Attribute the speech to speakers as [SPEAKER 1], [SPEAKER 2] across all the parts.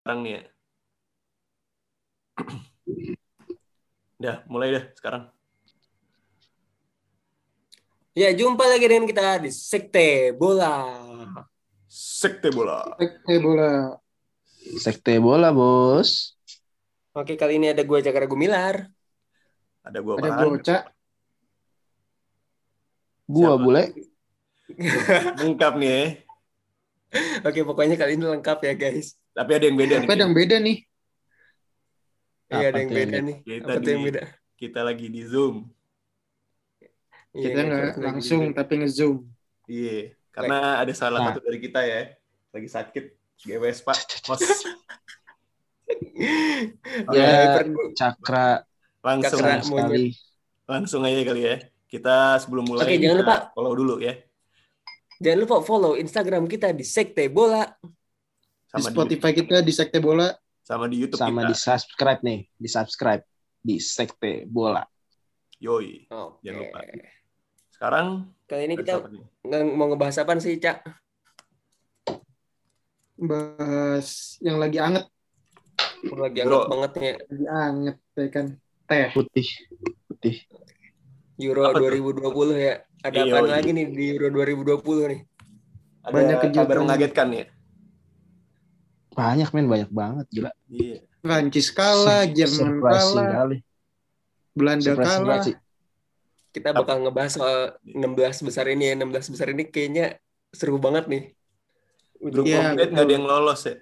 [SPEAKER 1] sekarang nih ya. Udah, mulai deh sekarang.
[SPEAKER 2] Ya, jumpa lagi dengan kita di Sekte Bola.
[SPEAKER 1] Sekte bola.
[SPEAKER 3] Sekte bola.
[SPEAKER 4] Sekte bola, Bos.
[SPEAKER 2] Oke, kali ini ada gue Cakra Gumilar.
[SPEAKER 1] Ada gua
[SPEAKER 3] Ada bocah.
[SPEAKER 4] Gua
[SPEAKER 1] Siapa?
[SPEAKER 4] bule.
[SPEAKER 1] Lengkap nih ya.
[SPEAKER 2] Oke, pokoknya kali ini lengkap ya, guys.
[SPEAKER 1] Tapi ada yang beda nih.
[SPEAKER 3] Apa yang beda nih?
[SPEAKER 2] Iya, ada yang beda nih.
[SPEAKER 1] Kita
[SPEAKER 2] Apa tuh yang
[SPEAKER 1] di-
[SPEAKER 2] beda?
[SPEAKER 1] Kita lagi di Zoom.
[SPEAKER 2] Iya,
[SPEAKER 3] Kita nggak
[SPEAKER 2] lagi
[SPEAKER 3] langsung
[SPEAKER 2] di-
[SPEAKER 3] tapi nge-zoom.
[SPEAKER 1] Iya, karena ada salah
[SPEAKER 4] Nah.
[SPEAKER 1] satu dari kita ya. Lagi sakit. GWS, Pak. Bos.
[SPEAKER 2] Oke,
[SPEAKER 4] Ya. Cakra
[SPEAKER 1] Langsung
[SPEAKER 2] Cakra.
[SPEAKER 4] sekali.
[SPEAKER 1] langsung aja kali ya. Kita sebelum mulai
[SPEAKER 2] Oke, jangan lupa.
[SPEAKER 1] follow dulu ya.
[SPEAKER 2] Jangan lupa follow Instagram kita di Sekte Bola.
[SPEAKER 3] Di
[SPEAKER 1] Sama di,
[SPEAKER 3] Spotify kita di Sekte Bola.
[SPEAKER 1] sama di YouTube
[SPEAKER 4] Sama
[SPEAKER 1] kita.
[SPEAKER 4] di subscribe nih, di subscribe di Sekte Bola.
[SPEAKER 1] Yoi.
[SPEAKER 2] Oke.
[SPEAKER 1] Jangan lupa. Sekarang
[SPEAKER 2] Kali ini kita mau ngebahas apa sih, Cak?
[SPEAKER 3] Bahas yang lagi anget.
[SPEAKER 2] Lagi
[SPEAKER 1] Bro.
[SPEAKER 2] hangat banget nih
[SPEAKER 3] Lagi anget ya kan. Teh.
[SPEAKER 4] Putih. Putih.
[SPEAKER 2] Euro
[SPEAKER 1] Apa tuh?
[SPEAKER 2] 2020 ya. Ada apa lagi nih di Euro 2020 nih?
[SPEAKER 1] Ada
[SPEAKER 3] Banyak kejutan.
[SPEAKER 1] kabar mengagetkan ya.
[SPEAKER 4] Banyak men, banyak banget gila.
[SPEAKER 1] Iya.
[SPEAKER 3] Prancis kalah, Jerman kalah,
[SPEAKER 4] kali.
[SPEAKER 3] Belanda
[SPEAKER 4] Surprising
[SPEAKER 3] kalah.
[SPEAKER 2] Kita bakal ngebahas soal 16 besar ini ya. 16 besar ini kayaknya seru banget nih.
[SPEAKER 1] Grup
[SPEAKER 3] Iya,
[SPEAKER 1] update nggak ada yang lolos ya.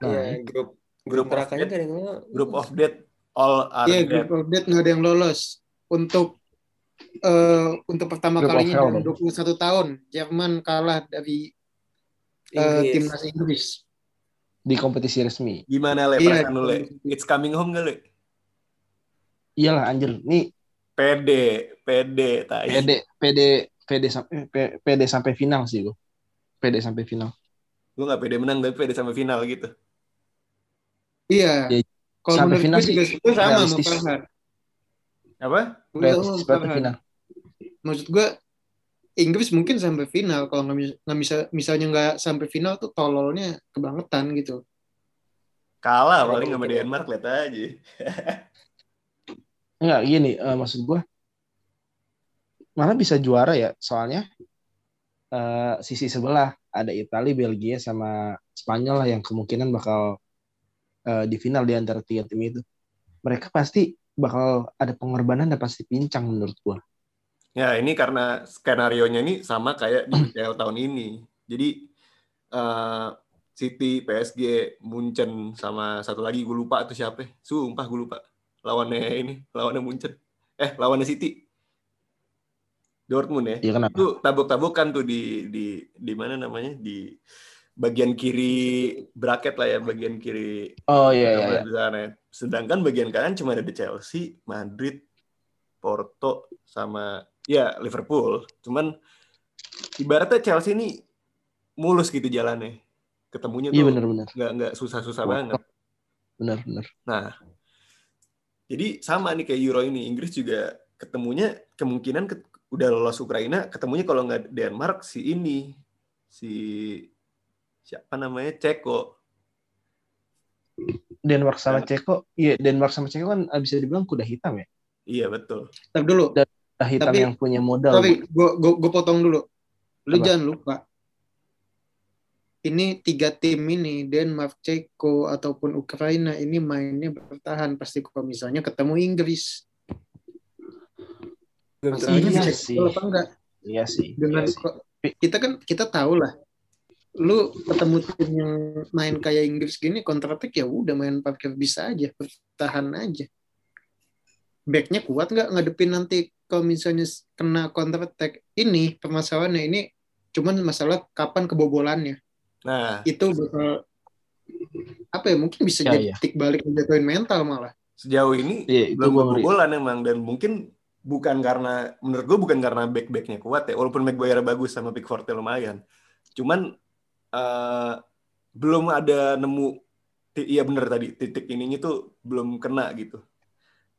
[SPEAKER 4] Nah,
[SPEAKER 2] Iya, grup
[SPEAKER 1] Grup
[SPEAKER 2] grup
[SPEAKER 1] of
[SPEAKER 2] nerakanya
[SPEAKER 1] death.
[SPEAKER 2] kan yang lo-
[SPEAKER 1] Group of death all are
[SPEAKER 3] Iya,
[SPEAKER 1] dead.
[SPEAKER 3] grup update nggak ada yang lolos. Untuk eh, untuk pertama
[SPEAKER 4] Group of
[SPEAKER 3] kalinya dalam
[SPEAKER 4] dong.
[SPEAKER 3] 21 tahun, Jerman kalah dari eh,
[SPEAKER 2] Inggris.
[SPEAKER 3] timnas Inggris.
[SPEAKER 4] di kompetisi resmi.
[SPEAKER 1] Gimana le
[SPEAKER 3] Iya.
[SPEAKER 1] perasaan lu le? It's coming home gak le?
[SPEAKER 4] Iyalah anjir. Nih
[SPEAKER 1] Pede, pede, tai.
[SPEAKER 4] PD PD PD sampai P- PD sampai final sih gua. PD sampai final.
[SPEAKER 1] Gue gak pede menang tapi pede sampai final gitu.
[SPEAKER 3] Iya.
[SPEAKER 4] Ya,
[SPEAKER 3] Kalau
[SPEAKER 4] sampai final
[SPEAKER 3] juga
[SPEAKER 4] sih
[SPEAKER 3] gue sama sama
[SPEAKER 4] realistis.
[SPEAKER 3] Farhan.
[SPEAKER 1] Apa?
[SPEAKER 3] Gue sama
[SPEAKER 4] Realistis
[SPEAKER 3] sama Farhan.
[SPEAKER 4] final.
[SPEAKER 3] Maksud gue Inggris mungkin sampai final kalau nggak nggak bisa misalnya nggak sampai final tuh tololnya kebangetan gitu.
[SPEAKER 1] Kalah paling sama. Denmark lihat aja.
[SPEAKER 4] Enggak gini, eh, maksud gua malah bisa juara ya, soalnya eh, sisi sebelah ada Italia, Belgia sama Spanyol lah yang kemungkinan bakal eh, di final di antara tiga tim itu. Mereka pasti bakal ada pengorbanan dan pasti pincang menurut gua.
[SPEAKER 1] Ya ini karena skenario nya ini sama kayak di UCL tahun ini. Jadi eh, City, PSG, Munchen sama satu lagi gue lupa tuh siapa. Sumpah gue lupa. Lawannya ini, lawannya Munchen. Eh, lawannya City. Dortmund ya.
[SPEAKER 4] Iya kenapa?
[SPEAKER 1] Itu tabuk-tabukan tuh di di di mana namanya? Di bagian kiri bracket lah ya, bagian kiri
[SPEAKER 4] Oh iya iya. iya.
[SPEAKER 1] di. Sedangkan bagian kanan cuma ada Chelsea, Madrid, Porto, sama ya Liverpool. Cuman ibaratnya Chelsea ini mulus gitu jalannya. Ketemunya
[SPEAKER 4] Iya
[SPEAKER 1] tuh
[SPEAKER 4] benar-benar,
[SPEAKER 1] nggak nggak susah-susah banget.
[SPEAKER 4] benar-benar.
[SPEAKER 1] Nah, jadi sama nih kayak Euro ini. Inggris juga ketemunya kemungkinan ket- udah lolos Ukraina, ketemunya kalau nggak Denmark si ini si siapa namanya Ceko.
[SPEAKER 4] Denmark sama Ceko, iya Denmark sama Ceko kan bisa dibilang kuda hitam ya.
[SPEAKER 1] Iya betul.
[SPEAKER 3] Tapi dulu,
[SPEAKER 4] Hitam
[SPEAKER 3] Tapi-
[SPEAKER 4] yang punya modal.
[SPEAKER 3] tapi gue gue potong dulu. Lu
[SPEAKER 4] Apa?
[SPEAKER 3] jangan lupa. Ini tiga tim ini Denmark, Ceko ataupun Ukraina ini mainnya bertahan pasti kalau misalnya ketemu Inggris.
[SPEAKER 4] Iya
[SPEAKER 3] Inggris
[SPEAKER 2] sih.
[SPEAKER 3] apa enggak?
[SPEAKER 4] Iya sih.
[SPEAKER 3] dengan
[SPEAKER 4] iya sih.
[SPEAKER 3] kita kan kita tahu lah lu ketemu tim yang main kayak Inggris gini counter attack ya udah main parkir bisa aja bertahan aja backnya kuat nggak ngadepin nanti kalau misalnya kena counter attack ini permasalahannya ini cuman masalah kapan kebobolannya.
[SPEAKER 1] Nah,
[SPEAKER 3] itu bakal apa ya mungkin bisa
[SPEAKER 4] Ya,
[SPEAKER 3] jadi
[SPEAKER 4] ya.
[SPEAKER 3] titik balik menjatuhin mental malah.
[SPEAKER 1] Sejauh ini
[SPEAKER 4] itu
[SPEAKER 1] belum kebobolan emang dan mungkin bukan karena menurut gue bukan karena back backnya kuat ya walaupun Maguire bagus sama Pickford lumayan. Cuman eh, belum ada nemu iya bener tadi titik ininya tuh belum kena gitu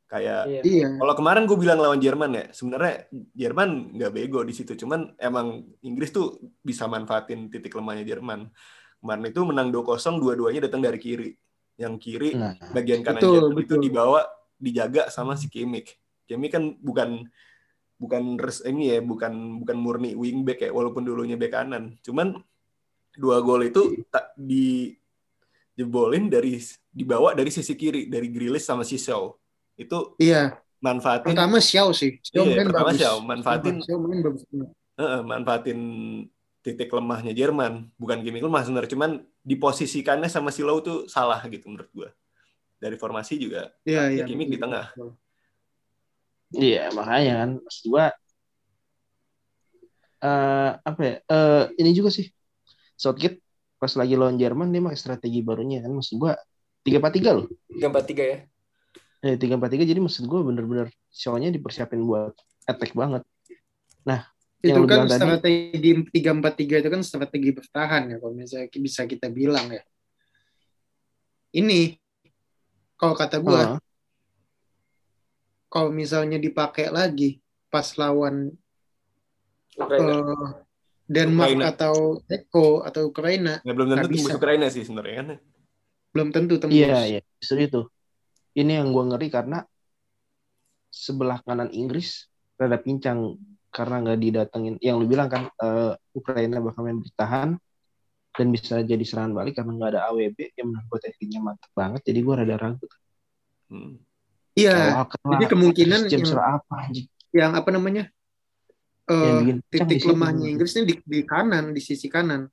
[SPEAKER 1] kayak
[SPEAKER 2] Iya.
[SPEAKER 3] iya
[SPEAKER 1] kalau kemarin gue bilang lawan Jerman ya sebenarnya Jerman nggak bego di situ cuman emang Inggris tuh bisa manfaatin titik lemahnya Jerman Kemarin itu menang 2-0, dua-duanya datang dari kiri. Yang kiri
[SPEAKER 4] Nah,
[SPEAKER 1] bagian kanan
[SPEAKER 3] Betul,
[SPEAKER 1] Jerman itu dibawa dijaga sama si Kimmich. Kimmich kan bukan bukan res ini ya, bukan bukan murni wingback ya, walaupun dulunya back kanan. Cuman dua gol itu tak di jebolin dari dibawa dari sisi kiri dari Grealish sama si Shaw. Itu
[SPEAKER 3] Iya,
[SPEAKER 1] manfaatin
[SPEAKER 3] pertama Xiao sih. Xiao
[SPEAKER 1] Iya,
[SPEAKER 3] main
[SPEAKER 1] pertama
[SPEAKER 3] bagus.
[SPEAKER 1] Xiao, manfaatin
[SPEAKER 3] Xiao main bagus.
[SPEAKER 1] Heeh, manfaatin titik lemahnya Jerman. Bukan gimmick lemah sebenarnya, cuman diposisikannya sama si Low tuh salah gitu menurut gua. Dari formasi juga
[SPEAKER 3] Iya, iya.
[SPEAKER 1] Kimmich di tengah.
[SPEAKER 4] Iya, makanya kan maksud gua eh apa ya? eh ini juga sih. Southgate pas lagi lawan Jerman dia pakai strategi barunya kan maksud gua 3-4-3 loh.
[SPEAKER 2] Tiga empat tiga ya.
[SPEAKER 4] Eh 3-4-3 jadi maksud gua bener-bener show-nya dipersiapin buat attack banget.
[SPEAKER 3] Itu
[SPEAKER 4] Yang
[SPEAKER 3] kan
[SPEAKER 4] bilang tadi.
[SPEAKER 3] strategi 3-4-3 itu kan strategi bertahan ya kalau misalnya bisa kita bilang ya. Ini kalau kata gua
[SPEAKER 4] Heeh.
[SPEAKER 3] kalau misalnya dipakai lagi pas lawan
[SPEAKER 2] Ukraina.
[SPEAKER 3] eh, Denmark
[SPEAKER 1] Ukraina.
[SPEAKER 3] atau Eko atau Ukraina
[SPEAKER 1] Ya, belum tentu
[SPEAKER 3] bisa.
[SPEAKER 1] Ukraina sih sebenarnya kan.
[SPEAKER 3] belum tentu tembus.
[SPEAKER 4] Iya, iya, justru itu. Ini yang gua ngeri karena sebelah kanan Inggris rada pincang karena nggak didatengin. Yang lu bilang kan eh, Ukraina bakal main bertahan dan bisa jadi serangan balik karena nggak ada AWB yang menurut gue tekniknya mantep banget. Jadi gua rada ragu.
[SPEAKER 1] Hmm.
[SPEAKER 3] Iya, jadi kemungkinan yang-
[SPEAKER 4] apa anjing
[SPEAKER 3] yang apa namanya?
[SPEAKER 4] yang
[SPEAKER 3] Eh,
[SPEAKER 4] bikin pincang di
[SPEAKER 3] titik lemahnya Inggris ini di, di kanan, di sisi kanan.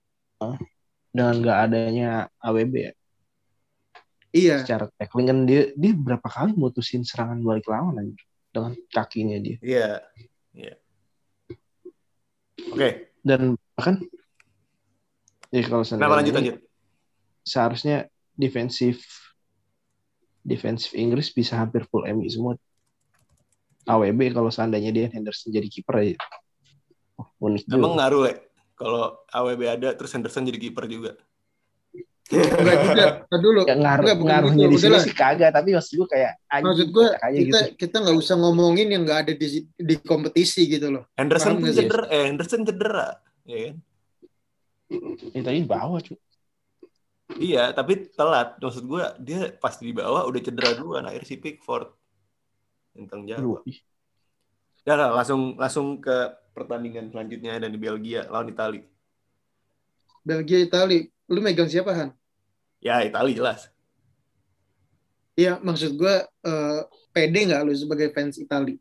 [SPEAKER 4] dengan nggak adanya AWB ya.
[SPEAKER 3] Iya,
[SPEAKER 4] Secara tackling kan dia dia berapa kali mutusin serangan balik lawan anjing dengan kakinya dia.
[SPEAKER 1] Iya. Iya. Oke,
[SPEAKER 4] Dan bahkan ya kalau
[SPEAKER 1] kenapa lanjut
[SPEAKER 4] ini-
[SPEAKER 1] lanjut?
[SPEAKER 4] seharusnya defensif defensif Inggris bisa hampir full MU semua. AWB kalau seandainya dia Henderson jadi kiper ya. Oh, unik juga.
[SPEAKER 1] Emang ngaruh ya kalau AWB ada terus Henderson jadi kiper juga.
[SPEAKER 3] Enggak juga. Ntar dulu.
[SPEAKER 4] Ya, ngaruh,
[SPEAKER 3] Enggak, bukan
[SPEAKER 4] ngaruhnya
[SPEAKER 3] gitu.
[SPEAKER 4] di sini sih kagak, tapi maksud gue kayak anjing,
[SPEAKER 3] Maksud gue kita
[SPEAKER 4] gitu.
[SPEAKER 3] kita nggak usah ngomongin yang nggak ada di di kompetisi gitu loh.
[SPEAKER 1] Henderson
[SPEAKER 3] Paham nggak
[SPEAKER 1] cedera, eh Henderson cedera, ya kan?
[SPEAKER 4] Ini tadi di bawah cuy.
[SPEAKER 1] Iya, tapi telat. Maksud gue dia pas di bawah udah cedera duluan. Akhirnya si Pickford tanggung jawab. Ya lah, langsung langsung ke pertandingan selanjutnya dan di Belgia lawan Italia.
[SPEAKER 3] Belgia Itali. Lu megang siapa Han?
[SPEAKER 1] Ya Italia jelas.
[SPEAKER 3] Iya, maksud gue eh, pede nggak lu sebagai fans Itali?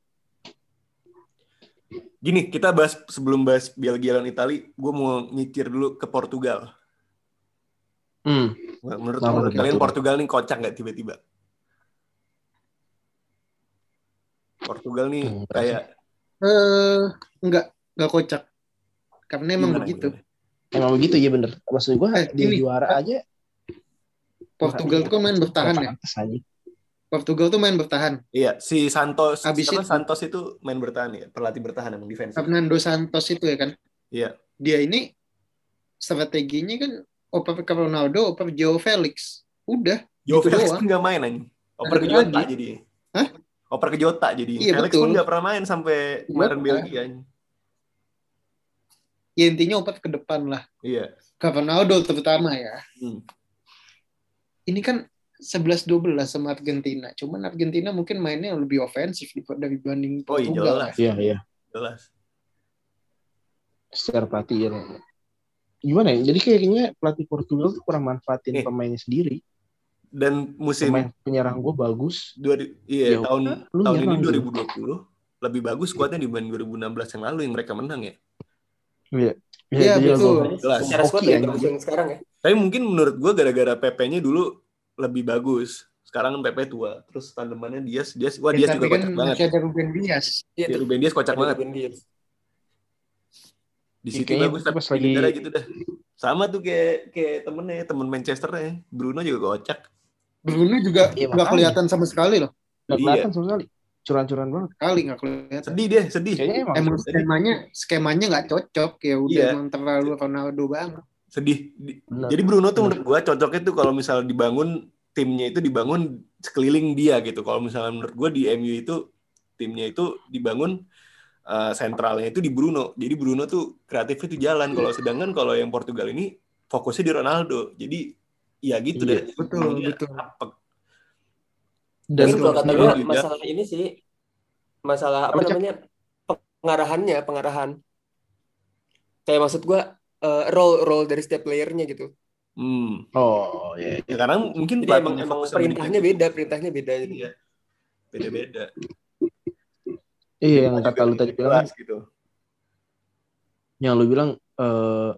[SPEAKER 1] Gini, kita bahas sebelum bahas Belgia lawan Italia, gue mau nyicir dulu ke Portugal.
[SPEAKER 4] Hmm.
[SPEAKER 1] Menurut
[SPEAKER 4] Nah,
[SPEAKER 1] menurut kalian
[SPEAKER 4] Portugal.
[SPEAKER 1] Portugal nih kocak nggak tiba-tiba? Portugal nih
[SPEAKER 4] Hmm,
[SPEAKER 1] kayak
[SPEAKER 3] Eh, nggak nggak kocak. Karena emang
[SPEAKER 1] gimana,
[SPEAKER 3] begitu.
[SPEAKER 1] gimana?
[SPEAKER 4] Emang begitu ya bener. Maksud gue
[SPEAKER 3] Eh, ini,
[SPEAKER 4] juara aja.
[SPEAKER 3] Portugal tuh kan main bertahan ya. Portugal tuh main bertahan.
[SPEAKER 1] Iya, si Santos,
[SPEAKER 3] Abis itu-
[SPEAKER 1] Santos itu main bertahan ya, pelatih bertahan emang defense.
[SPEAKER 3] Fernando Santos itu ya kan.
[SPEAKER 1] Iya.
[SPEAKER 3] Dia ini strateginya kan oper ke Ronaldo, oper Joe Felix. Udah.
[SPEAKER 1] Joe
[SPEAKER 3] gitu
[SPEAKER 1] Felix
[SPEAKER 3] doang.
[SPEAKER 1] pun nggak main anjing. Oper ke Jota
[SPEAKER 3] lagi.
[SPEAKER 1] jadi.
[SPEAKER 3] Hah?
[SPEAKER 1] Oper ke Jota jadi.
[SPEAKER 3] Iya,
[SPEAKER 1] Felix
[SPEAKER 3] betul.
[SPEAKER 1] pun nggak pernah main sampai kemarin
[SPEAKER 3] Jota.
[SPEAKER 1] Belgia.
[SPEAKER 3] Ya intinya oper ke depan lah.
[SPEAKER 1] Iya.
[SPEAKER 3] Ke Ronaldo terutama ya.
[SPEAKER 1] Hmm.
[SPEAKER 3] Ini kan 11-12 sama Argentina. Cuman Argentina mungkin mainnya lebih ofensif dari banding
[SPEAKER 1] Oh iya
[SPEAKER 3] Portugal.
[SPEAKER 1] jelas,
[SPEAKER 4] Iya, iya.
[SPEAKER 1] jelas.
[SPEAKER 4] Secara pelatih ya. Gimana ya? Jadi kayaknya pelatih Portugal tuh kurang manfaatin
[SPEAKER 1] Eh.
[SPEAKER 4] pemainnya sendiri.
[SPEAKER 1] Dan musim
[SPEAKER 4] Pemain penyerang gue bagus.
[SPEAKER 1] dua, iya
[SPEAKER 4] Ya
[SPEAKER 1] tahun
[SPEAKER 4] lu
[SPEAKER 1] tahun ini
[SPEAKER 4] nyerang gitu.
[SPEAKER 1] 2020 lebih bagus skuadnya dibanding 2016 yang lalu yang mereka menang ya.
[SPEAKER 4] Iya.
[SPEAKER 3] Iya,
[SPEAKER 4] juga
[SPEAKER 3] betul.
[SPEAKER 1] Jelas.
[SPEAKER 2] Secara squad ya bagus yang sekarang ya.
[SPEAKER 1] Tapi mungkin menurut gua gara-gara PP-nya dulu lebih bagus. Sekarang kan PP tua. Terus tandemannya Dias, Dias, wah
[SPEAKER 3] Ya,
[SPEAKER 1] Dias juga
[SPEAKER 3] kan
[SPEAKER 1] kocak banget.
[SPEAKER 3] masih ada Ruben Dias.
[SPEAKER 2] Iya
[SPEAKER 1] Ya. Ruben Dias kocak
[SPEAKER 2] Ada
[SPEAKER 1] banget.
[SPEAKER 2] Ruben Dias.
[SPEAKER 1] Di
[SPEAKER 4] Ya,
[SPEAKER 1] situ
[SPEAKER 4] kayaknya
[SPEAKER 1] bagus tapi
[SPEAKER 4] lagi-
[SPEAKER 1] gitu dah. Sama tuh kayak kayak temennya, temen Manchester ya. Bruno juga kocak.
[SPEAKER 3] Bruno juga
[SPEAKER 4] Iya,
[SPEAKER 3] nggak
[SPEAKER 4] makanya.
[SPEAKER 3] kelihatan sama sekali loh.
[SPEAKER 4] Nggak
[SPEAKER 1] Iya.
[SPEAKER 4] kelihatan sama sekali. Curan-curan banget.
[SPEAKER 3] Kali nggak kelihatan.
[SPEAKER 1] Sedih deh, sedih.
[SPEAKER 4] Kayaknya emang.
[SPEAKER 3] Emang skemanya skemanya nggak cocok ya udah
[SPEAKER 1] Iya.
[SPEAKER 3] emang terlalu Ronaldo banget.
[SPEAKER 1] Sedih. Di-
[SPEAKER 4] Bener.
[SPEAKER 1] Jadi Bruno tuh menurut gua cocoknya tuh kalau misalnya dibangun timnya itu dibangun sekeliling dia gitu. Kalau misalnya menurut gua di MU itu timnya itu dibangun eh, sentralnya itu di Bruno. Jadi Bruno tuh kreatifnya itu jalan. Kalau sedangkan kalau yang Portugal ini fokusnya di Ronaldo. Jadi ya gitu
[SPEAKER 4] Iya,
[SPEAKER 1] deh.
[SPEAKER 3] betul,
[SPEAKER 1] Dia
[SPEAKER 3] betul.
[SPEAKER 1] apek.
[SPEAKER 4] Dan
[SPEAKER 2] Mungkin kalau kata gue masalah ini sih masalah apa namanya pengarahannya pengarahan kayak maksud gue eh, role role dari setiap playernya gitu
[SPEAKER 1] Hmm.
[SPEAKER 4] oh ya.
[SPEAKER 1] Ya karena mungkin
[SPEAKER 2] jadi emang emang perintahnya beda perintahnya beda gitu.
[SPEAKER 1] Iya. Beda-beda.
[SPEAKER 4] Iya yang kata lu tadi bilang
[SPEAKER 1] gitu.
[SPEAKER 4] yang lu bilang eh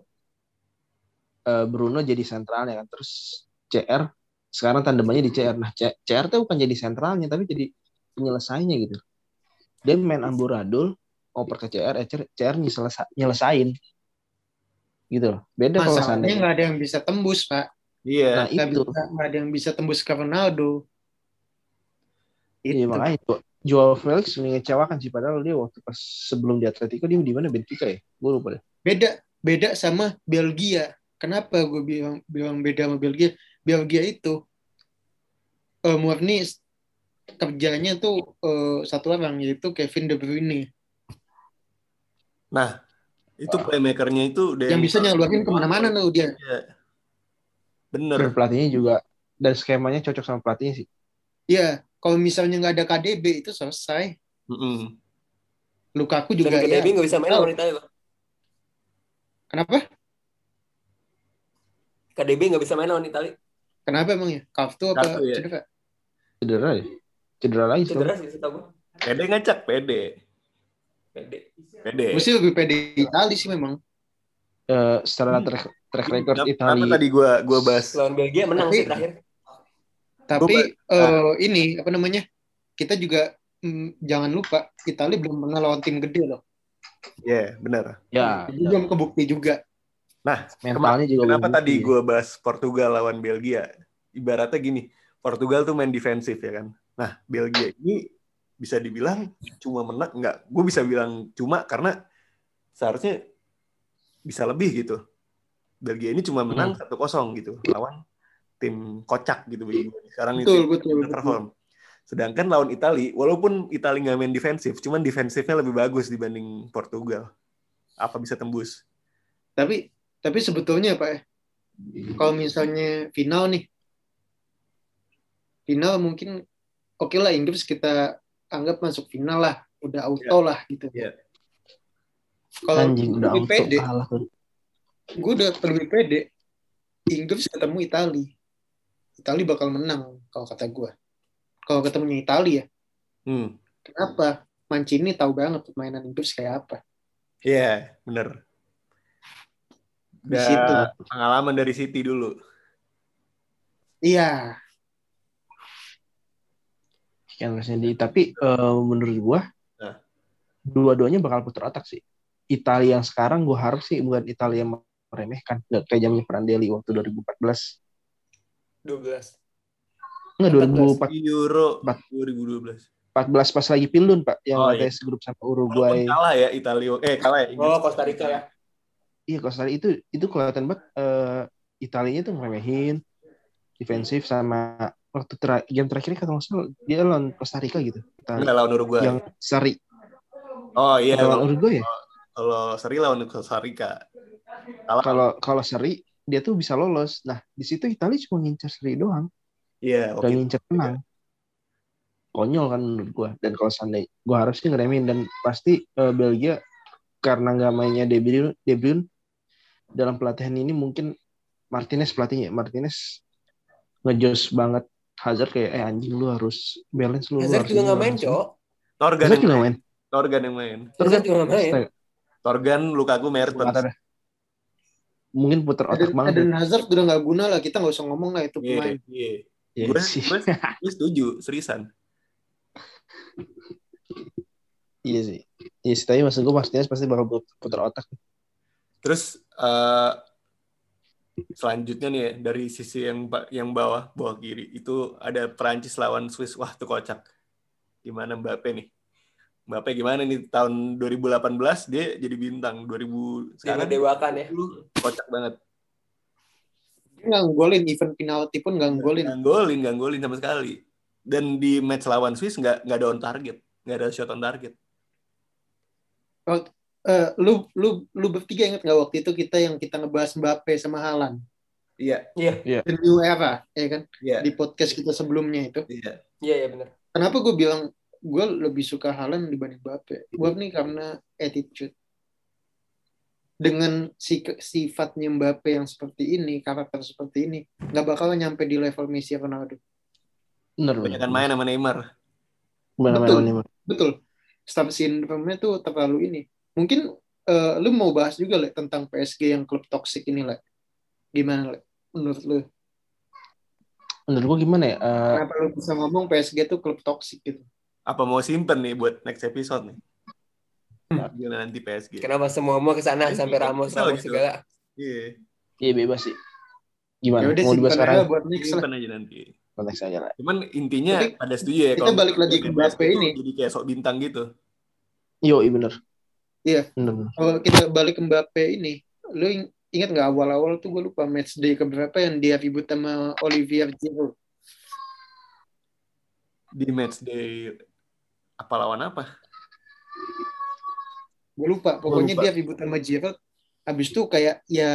[SPEAKER 4] eh, Bruno jadi sentralnya kan terus CR sekarang tandemannya di CR nah C- CR tuh bukan jadi sentralnya tapi jadi penyelesainya gitu dia main amburadul oper ke CR eh, CR, CR nyelesa- nyelesain gitu loh beda kalau
[SPEAKER 3] Masalahnya
[SPEAKER 4] seandainya
[SPEAKER 3] nggak ada yang bisa tembus, Pak.
[SPEAKER 1] Iya.
[SPEAKER 4] nah
[SPEAKER 3] Nggak
[SPEAKER 4] itu
[SPEAKER 3] nggak ada yang bisa tembus ke Ronaldo.
[SPEAKER 4] iya
[SPEAKER 3] Itu.
[SPEAKER 4] makanya itu Joao Felix mengecewakan sih padahal dia waktu pas sebelum di Atletico dia di mana Benfica ya gue lupa deh
[SPEAKER 3] Beda, beda sama Belgia. Kenapa gue bilang bilang beda sama Belgia? Belgia itu eh, murni kerjanya tuh eh, satu orang yaitu Kevin De Bruyne
[SPEAKER 1] Nah, itu playmakernya itu udah
[SPEAKER 3] yang bisa nyalurin ke mana-mana tuh dia.
[SPEAKER 1] Iya. Bener.
[SPEAKER 4] dan pelatihnya juga dan skemanya cocok sama pelatihnya sih
[SPEAKER 3] Iya, kalau misalnya nggak ada KDB itu selesai.
[SPEAKER 1] Mm-mm.
[SPEAKER 3] Lukaku
[SPEAKER 2] dan
[SPEAKER 3] juga ya.
[SPEAKER 2] KDB nggak bisa main
[SPEAKER 3] Oh.
[SPEAKER 2] lawan Italia loh
[SPEAKER 3] Kenapa?
[SPEAKER 2] KDB nggak bisa main lawan Italia
[SPEAKER 3] Kenapa emang ya? Kartu apa
[SPEAKER 1] ya.
[SPEAKER 3] cedera?
[SPEAKER 4] cedera ya cedera lagi
[SPEAKER 2] cedera sih setahu gue
[SPEAKER 1] Pede ngacak, pede.
[SPEAKER 2] Pede
[SPEAKER 1] Pede.
[SPEAKER 3] Gue sih lebih pede Itali sih memang.
[SPEAKER 4] Eh, secara track, track record Italia
[SPEAKER 1] Kenapa tadi gua gua bahas
[SPEAKER 2] lawan Belgia menang
[SPEAKER 3] Tapi-
[SPEAKER 2] sih terakhir
[SPEAKER 3] Tapi
[SPEAKER 1] Gua-
[SPEAKER 3] eh, ini apa namanya? Kita juga mm, jangan lupa Italia belum pernah lawan tim gede loh.
[SPEAKER 1] Iya, benar.
[SPEAKER 4] ya
[SPEAKER 3] Jadi belum kebukti juga.
[SPEAKER 4] mentalnya juga
[SPEAKER 1] Kenapa tadi gua bahas Portugal lawan Belgia? Ibaratnya gini, Portugal tuh main defensif ya kan. Nah, Belgia ini bisa dibilang cuma menang enggak? Gue bisa bilang cuma karena seharusnya bisa lebih gitu. Belgia ini cuma menang 1-0 gitu lawan tim kocak gitu bagi gue. Sekarang
[SPEAKER 3] Betul,
[SPEAKER 1] itu
[SPEAKER 3] betul, betul.
[SPEAKER 1] perform. Sedangkan lawan Itali, walaupun Itali nggak main defensif, cuman defensifnya lebih bagus dibanding Portugal. Apa bisa tembus?
[SPEAKER 3] Tapi tapi sebetulnya Pak ya, kalau misalnya final nih, final mungkin oke lah Inggris kita anggap masuk final lah, udah auto lah gitu.
[SPEAKER 1] Iya.
[SPEAKER 3] Kalau
[SPEAKER 4] anjing udah
[SPEAKER 3] lebih
[SPEAKER 4] auto
[SPEAKER 3] pede, gue udah lebih pede. Inggris ketemu Itali, Itali bakal menang kalau kata gue. Kalau ketemunya Itali ya,
[SPEAKER 1] Hmm.
[SPEAKER 3] kenapa? Mancini tahu banget permainan Inggris kayak apa.
[SPEAKER 1] Iya, bener.
[SPEAKER 3] Di situ.
[SPEAKER 1] pengalaman dari City dulu.
[SPEAKER 3] Iya,
[SPEAKER 4] Versi di tapi eh, menurut gua
[SPEAKER 1] Nah.
[SPEAKER 4] dua-duanya bakal putar otak sih. Italia yang sekarang gua harap sih bukan Italia yang meremehkan nggak kayak zamannya Prandelli waktu 2014
[SPEAKER 2] 12
[SPEAKER 4] enggak 2014
[SPEAKER 1] Euro
[SPEAKER 4] Empat.
[SPEAKER 1] 2012.
[SPEAKER 4] pas lagi Pildun pak yang
[SPEAKER 1] Oh, iya.
[SPEAKER 4] grup sama
[SPEAKER 1] Walaupun
[SPEAKER 4] Uruguay
[SPEAKER 1] kalah ya Italia. Eh, kalah ya Inggris.
[SPEAKER 2] oh Costa Rica ya
[SPEAKER 4] iya Costa Rica itu itu kelihatan banget eh Italianya tuh ngeremehin defensif sama waktu tera- game terakhir nggak salah dia lawan Costa Rica gitu.
[SPEAKER 1] Enggak lawan Uruguay.
[SPEAKER 4] yang seri
[SPEAKER 1] Oh iya,
[SPEAKER 4] lawan Uruguay ya?
[SPEAKER 1] kalau seri lawan Costa Rica.
[SPEAKER 4] Kalau kalau seri dia tuh bisa lolos. Nah di situ Italia cuma ngincar seri doang.
[SPEAKER 1] Iya,
[SPEAKER 4] gak
[SPEAKER 1] oke.
[SPEAKER 4] ngincer menang. Konyol kan menurut gua. Dan kalau seandainya gua harus sih ngeremin. Dan pasti eh, Belgia karena nggak mainnya De Bruyne, De Bruyne dalam pelatihan ini mungkin Martinez pelatihnya. Martinez ngejos banget Hazard kayak eh anjing lu harus balance lu
[SPEAKER 2] Hazard
[SPEAKER 4] harus
[SPEAKER 2] juga nggak
[SPEAKER 4] lu
[SPEAKER 2] main
[SPEAKER 4] harus ini."
[SPEAKER 2] cok
[SPEAKER 1] Torgan
[SPEAKER 4] Hazard
[SPEAKER 1] yang
[SPEAKER 4] juga
[SPEAKER 1] main.
[SPEAKER 4] main
[SPEAKER 1] Torgan yang main.
[SPEAKER 2] Hazard juga main
[SPEAKER 4] Astaga,
[SPEAKER 1] Torgan, Lukaku, Mertens.
[SPEAKER 4] mungkin puter otak
[SPEAKER 3] Eden,
[SPEAKER 4] banget
[SPEAKER 3] Eden Hazard udah nggak guna lah, kita nggak usah ngomong lah itu
[SPEAKER 1] Iya,
[SPEAKER 3] pemain.
[SPEAKER 1] iya.
[SPEAKER 4] ya,
[SPEAKER 1] Gue
[SPEAKER 4] sih.
[SPEAKER 1] gue setuju, seriusan.
[SPEAKER 4] iya sih iya sih tapi maksud gua Martinez pasti bakal put- puter otak
[SPEAKER 1] Terus eh, selanjutnya nih ya, dari sisi yang yang bawah bawah kiri itu ada Perancis lawan Swiss. Wah, itu kocak. Gimana Mbappe nih? Mbappe gimana nih tahun 2018 dia jadi bintang. 2000
[SPEAKER 2] dia
[SPEAKER 1] sekarang
[SPEAKER 2] ngedewakan ya
[SPEAKER 1] kocak banget.
[SPEAKER 3] Dia nggak nggolin, event penalti pun nggak nggolin.
[SPEAKER 1] Nggak golin, nggak golin sama sekali. Dan di match lawan Swiss nggak nggak ada on target, nggak ada shot on target.
[SPEAKER 3] Eh, lu lu lu bertiga inget nggak waktu itu kita yang kita ngebahas Mbappe sama Haaland?
[SPEAKER 1] Iya,
[SPEAKER 3] the new era ya kan?
[SPEAKER 1] Iya,
[SPEAKER 3] di podcast kita sebelumnya itu.
[SPEAKER 1] Iya.
[SPEAKER 2] Iya, iya benar.
[SPEAKER 3] kenapa gue bilang gue lebih suka Haaland dibanding Mbappe? Gue nih karena attitude. Dengan si sifatnya Mbappe yang seperti ini karakter seperti ini nggak bakal nyampe di level Messi Ronaldo.
[SPEAKER 4] Bener.
[SPEAKER 1] Kebanyakan main sama Neymar.
[SPEAKER 4] Bener,
[SPEAKER 3] Betul.
[SPEAKER 4] bener, bener.
[SPEAKER 3] betul star syndrome-nya tuh terlalu ini mungkin eh, lu mau bahas juga le tentang PSG yang klub toxic ini le gimana le menurut lu
[SPEAKER 4] Menurut gua gimana ya? Eh,
[SPEAKER 3] kenapa lu bisa ngomong PSG tuh klub toxic gitu
[SPEAKER 1] Apa mau simpen nih buat next episode nih?
[SPEAKER 3] Hmm.
[SPEAKER 1] Gimana nanti PSG?
[SPEAKER 2] Kenapa semua mau ke sana sampai Ramos Ramos
[SPEAKER 1] gitu.
[SPEAKER 2] segala?
[SPEAKER 1] Iya,
[SPEAKER 4] Iya bebas sih. Gimana?
[SPEAKER 3] ya udah
[SPEAKER 4] Mau dibahas sekarang?
[SPEAKER 3] aja buat next lah
[SPEAKER 1] simpen aja nanti.
[SPEAKER 4] Konteks aja lah.
[SPEAKER 1] Cuman intinya
[SPEAKER 3] Tapi
[SPEAKER 1] pada setuju ya
[SPEAKER 3] kita
[SPEAKER 1] kalau
[SPEAKER 3] balik lagi ke Mbappe
[SPEAKER 1] tuh
[SPEAKER 3] ini.
[SPEAKER 1] Jadi kayak sok bintang gitu.
[SPEAKER 4] Yo, iya bener.
[SPEAKER 3] Iya. Kalau kita balik ke Mbappe ini lu ing- ingat nggak awal-awal tuh gue lupa match day keberapa yang dia ribut sama Olivier Giroud
[SPEAKER 1] Di match day apa lawan apa?
[SPEAKER 3] gue lupa pokoknya
[SPEAKER 1] lupa.
[SPEAKER 3] dia ribut sama Giroud habis itu kayak ya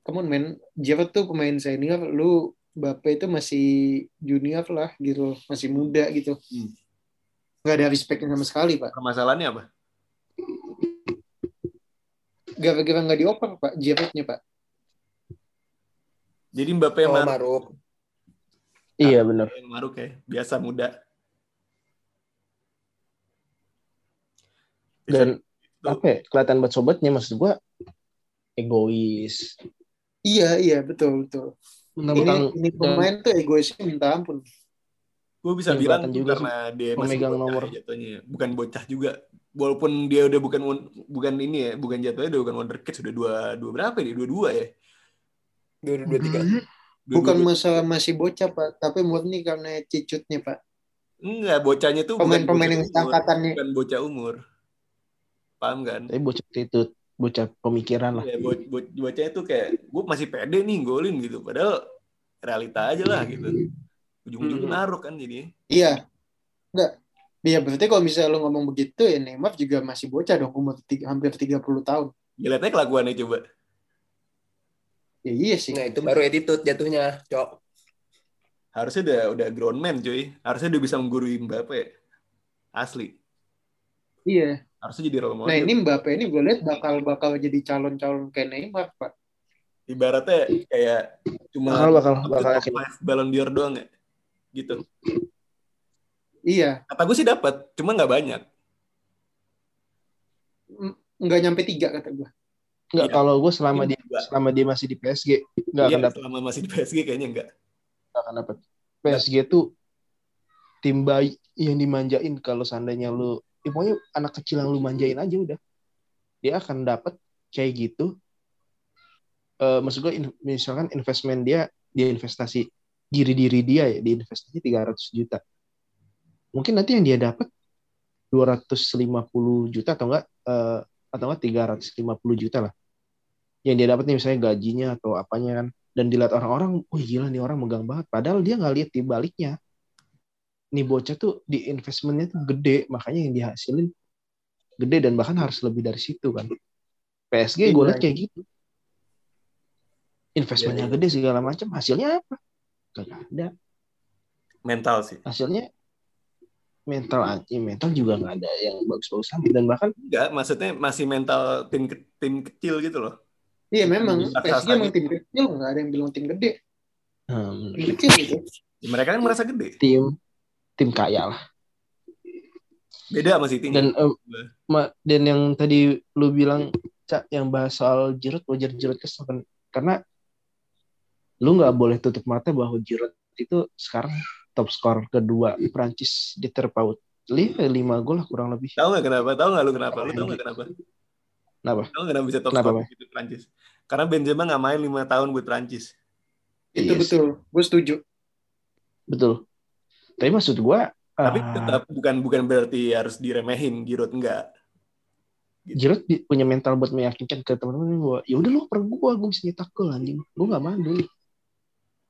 [SPEAKER 3] come on man Giroud tuh pemain senior lu Mbappe itu masih junior lah gitu masih muda gitu
[SPEAKER 1] Hmm.
[SPEAKER 3] nggak ada respectnya sama sekali pak
[SPEAKER 1] Permasalahannya apa?
[SPEAKER 3] Gara-gara nggak dioper pak Giroudnya pak
[SPEAKER 1] Jadi Mbappe
[SPEAKER 2] Oh,
[SPEAKER 1] yang maruk,
[SPEAKER 2] Maruk.
[SPEAKER 4] Iya bener.
[SPEAKER 1] yang maruk ya, biasa muda.
[SPEAKER 4] Dan
[SPEAKER 1] Tuh.
[SPEAKER 4] apa ya, kelihatan buat sobatnya maksud gua egois.
[SPEAKER 3] iya iya betul betul
[SPEAKER 4] Mentang-mentang
[SPEAKER 3] ini, ini pemain tuh egoisnya minta ampun
[SPEAKER 1] gue bisa
[SPEAKER 4] Yang
[SPEAKER 1] bilang
[SPEAKER 4] juga
[SPEAKER 1] karena dia masih bocah
[SPEAKER 4] nomor.
[SPEAKER 1] ya jatuhnya bukan bocah juga walaupun dia udah bukan bukan ini ya bukan jatuhnya udah bukan wonderkid sudah dua dua berapa ya? Dua dua ya?
[SPEAKER 2] Dua dua tiga.
[SPEAKER 1] Dua-
[SPEAKER 3] bukan
[SPEAKER 1] dua-
[SPEAKER 3] masalah masih bocah pak tapi murni karena cicutnya pak.
[SPEAKER 1] Enggak bocahnya tuh bukan
[SPEAKER 3] pemain-pemain yang
[SPEAKER 1] umur,
[SPEAKER 3] seangkatannya
[SPEAKER 1] bukan bocah umur. Paham kan?
[SPEAKER 4] Tapi bocah itu bocah pemikiran lah.
[SPEAKER 1] ya bo- bo- bocahnya tuh kayak gue masih pede nih golin gitu. Padahal realita aja lah gitu. Ujung-ujungnya
[SPEAKER 3] Hmm.
[SPEAKER 1] naruh kan jadi
[SPEAKER 3] iya. Enggak Iya berarti kalau misalnya lo ngomong begitu ya Neymar juga masih bocah dong umur tiga, hampir 30 tahun.
[SPEAKER 1] lihatnya kelakuannya coba
[SPEAKER 3] Ya iya sih.
[SPEAKER 2] Nah, itu baru attitude jatuhnya, Cok.
[SPEAKER 1] harusnya udah udah grown man cuy harusnya udah bisa menggurui Mbappe asli
[SPEAKER 3] Iya.
[SPEAKER 1] harusnya jadi role model
[SPEAKER 3] Nah ini Mbappe ini gue lihat bakal bakal jadi calon-calon kayak Neymar pak.
[SPEAKER 1] ibaratnya kayak cuma
[SPEAKER 4] Bakal bakal bakal
[SPEAKER 1] five Ballon d'Or doang ya gitu
[SPEAKER 3] Iya.
[SPEAKER 1] kata gue sih dapat cuma nggak banyak
[SPEAKER 3] Nggak nyampe tiga kata gue.
[SPEAKER 4] Enggak
[SPEAKER 1] Iya.
[SPEAKER 4] kalau gue selama dia
[SPEAKER 1] Juga.
[SPEAKER 4] selama dia masih di PSG enggak
[SPEAKER 1] Iya,
[SPEAKER 4] akan dapat
[SPEAKER 1] selama masih di PSG kayaknya enggak
[SPEAKER 4] nggak akan dapat. PSG tuh tim bayi yang dimanjain kalau seandainya lu ya pokoknya anak kecil yang lu manjain aja udah dia akan dapat kayak gitu Eh maksud gue in- misalkan investment dia dia investasi diri diri dia ya di investasi 300 juta mungkin nanti yang dia dapat 250 juta atau enggak eh, atau enggak 350 juta lah yang dia dapat nih misalnya gajinya atau apanya kan dan dilihat orang-orang, wih gila nih orang megang banget. Padahal dia nggak lihat di baliknya. Nih bocah tuh di investmentnya tuh gede, makanya yang dihasilin gede dan bahkan harus lebih dari situ kan. PSG gue lihat kayak gitu. Investmentnya
[SPEAKER 1] Iya, iya.
[SPEAKER 4] gede segala macam, hasilnya apa? Gak ada.
[SPEAKER 1] mental sih
[SPEAKER 4] Hasilnya mental aja, mental juga nggak ada yang bagus-bagus amat dan bahkan
[SPEAKER 1] enggak maksudnya masih mental tim ke- tim kecil gitu loh
[SPEAKER 3] Iya memang PSG
[SPEAKER 1] saja.
[SPEAKER 3] emang tim kecil nggak ada yang bilang tim gede.
[SPEAKER 4] hmm,
[SPEAKER 3] Tim kecil gitu.
[SPEAKER 1] Ya, mereka kan merasa gede
[SPEAKER 4] tim tim kaya lah.
[SPEAKER 1] beda sama City
[SPEAKER 4] dan ma- dan yang tadi lu bilang cak yang bahas soal Giroud wajar Giroud kesel kan karena lu nggak boleh tutup mata bahwa Giroud itu sekarang top skor kedua Prancis di terpaut lima lima gol lah kurang lebih.
[SPEAKER 1] Tahu nggak kenapa? Tahu nggak lu kenapa? Lu tahu nggak kenapa?
[SPEAKER 4] Kenapa?
[SPEAKER 1] Tahu nggak kenapa bisa top
[SPEAKER 4] Kenapa,
[SPEAKER 1] score gitu Prancis? Karena Benzema nggak main lima tahun buat Prancis.
[SPEAKER 3] Itu
[SPEAKER 4] Yes.
[SPEAKER 3] betul. Gue setuju.
[SPEAKER 4] betul. Tapi maksud gua
[SPEAKER 1] tapi
[SPEAKER 4] ah,
[SPEAKER 1] tetap bukan bukan berarti harus diremehin Giroud enggak
[SPEAKER 4] Giroud di- punya mental buat meyakinkan ke teman-teman bahwa ya udah lu per gua gua bisa nyetak gol anjing. Gua nggak mandul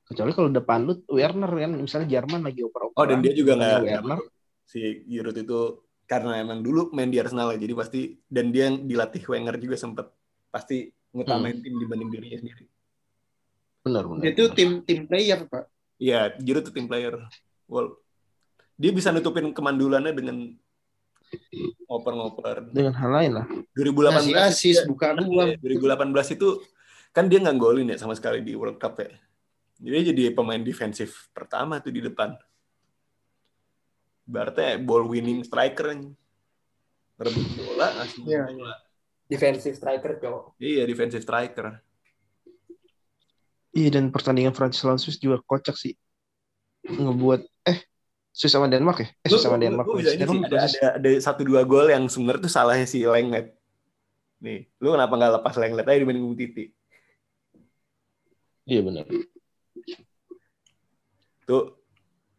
[SPEAKER 4] kecuali kalau depan lu Werner kan misalnya Jerman lagi oper-oper
[SPEAKER 1] oh dan dia juga nggak
[SPEAKER 4] Werner
[SPEAKER 1] si Giroud itu karena emang dulu main di Arsenal ya, jadi pasti dan dia yang dilatih Wenger juga sempet pasti ngutamain tim dibanding dirinya sendiri.
[SPEAKER 4] Benar benar.
[SPEAKER 3] Itu tim tim player, Pak.
[SPEAKER 1] Iya, Giroud tuh tim player. Well, dia bisa nutupin kemandulannya dengan ngoper-ngoper.
[SPEAKER 4] dengan hal lain lah.
[SPEAKER 1] 2018
[SPEAKER 3] Ngasih asis,
[SPEAKER 1] itu-
[SPEAKER 3] buka
[SPEAKER 1] Iya,
[SPEAKER 3] ruang.
[SPEAKER 1] 2018 itu kan dia nggak golin ya sama sekali di World Cup ya. Jadi dia jadi pemain defensif pertama tuh di depan. Berarti ball winning striker rebut bola, asli
[SPEAKER 3] Iya.
[SPEAKER 1] bola.
[SPEAKER 2] Defensive striker cowok.
[SPEAKER 1] Iya, defensive striker.
[SPEAKER 4] Iya dan pertandingan Prancis lawan Swiss juga kocak sih. Ngebuat eh Swiss sama Denmark ya? Eh Swiss sama
[SPEAKER 1] Lu-
[SPEAKER 4] Denmark.
[SPEAKER 1] lu ini sih,
[SPEAKER 4] Denmark
[SPEAKER 1] ada, ada, ada satu dua gol yang sebenarnya tuh salahnya si Lenglet. Nih, lu kenapa nggak lepas Lenglet aja dibanding Titi?
[SPEAKER 4] Iya benar.
[SPEAKER 1] Tuh,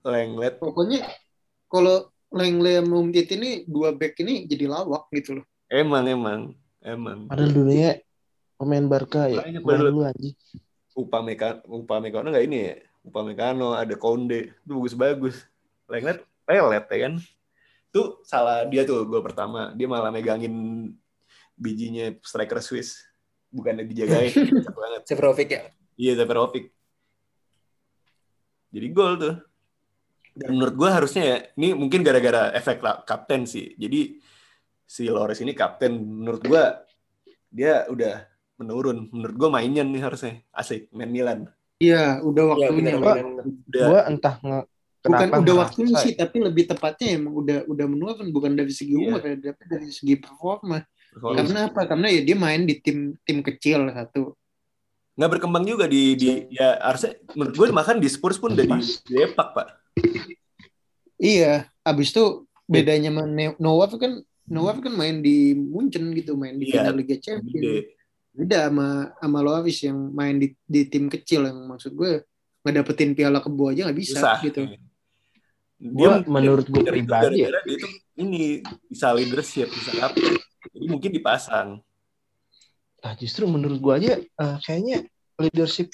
[SPEAKER 1] Lenglet.
[SPEAKER 3] Pokoknya kalau Langley sama Umtit ini dua back ini jadi lawak gitu loh.
[SPEAKER 1] Emang, emang. Emang.
[SPEAKER 4] Padahal dulunya pemain Barca ya.
[SPEAKER 1] Padahal-
[SPEAKER 4] dulu anjing.
[SPEAKER 1] Upamecano, Upamecano nggak ini ya? Upamecano, ada Konde, itu bagus-bagus. Lenglet, pelet ya kan? Itu salah dia tuh gol pertama. Dia malah megangin bijinya striker Swiss. Bukannya dijagain. Banget.
[SPEAKER 2] Severovic ya.
[SPEAKER 1] Iya, Zaperovic. Jadi gol tuh. Dan menurut gue harusnya ya, ini mungkin gara-gara efek la- kapten sih. Jadi si Loris ini kapten. Menurut gue dia udah menurun. Menurut gue mainnya nih harusnya. Asik, main Milan.
[SPEAKER 3] Iya, udah
[SPEAKER 2] Iya
[SPEAKER 3] waktunya.
[SPEAKER 2] benar.
[SPEAKER 1] Udah,
[SPEAKER 4] Gua entah nge
[SPEAKER 3] bukan
[SPEAKER 4] kenapa
[SPEAKER 3] udah
[SPEAKER 4] ngerasa-
[SPEAKER 3] waktunya sih, tapi lebih tepatnya emang udah udah menurun bukan dari segi
[SPEAKER 1] Iya.
[SPEAKER 3] umur ya, tapi dari segi performa.
[SPEAKER 1] kalau
[SPEAKER 3] Karena apa? Karena ya dia main di tim tim kecil satu.
[SPEAKER 1] Nggak berkembang juga di di ya harusnya menurut gue makan di Spurs pun udah di, di Epak, pak.
[SPEAKER 3] Iya, abis itu bedanya sama Ne- Nowaf kan Nowaf kan main di Munchen gitu, main di
[SPEAKER 1] Iya,
[SPEAKER 3] final Liga Champions. Beda sama sama Loavis yang main di di tim kecil yang maksud gue ngedapetin piala kebo aja nggak bisa
[SPEAKER 1] susah.
[SPEAKER 3] gitu.
[SPEAKER 4] Gua menurut gua
[SPEAKER 1] dari itu
[SPEAKER 4] pribadi ya.
[SPEAKER 1] dia tuh ini bisa leadership bisa apa. Jadi mungkin dipasang
[SPEAKER 4] Nah, justru menurut gua aja eh, kayaknya leadership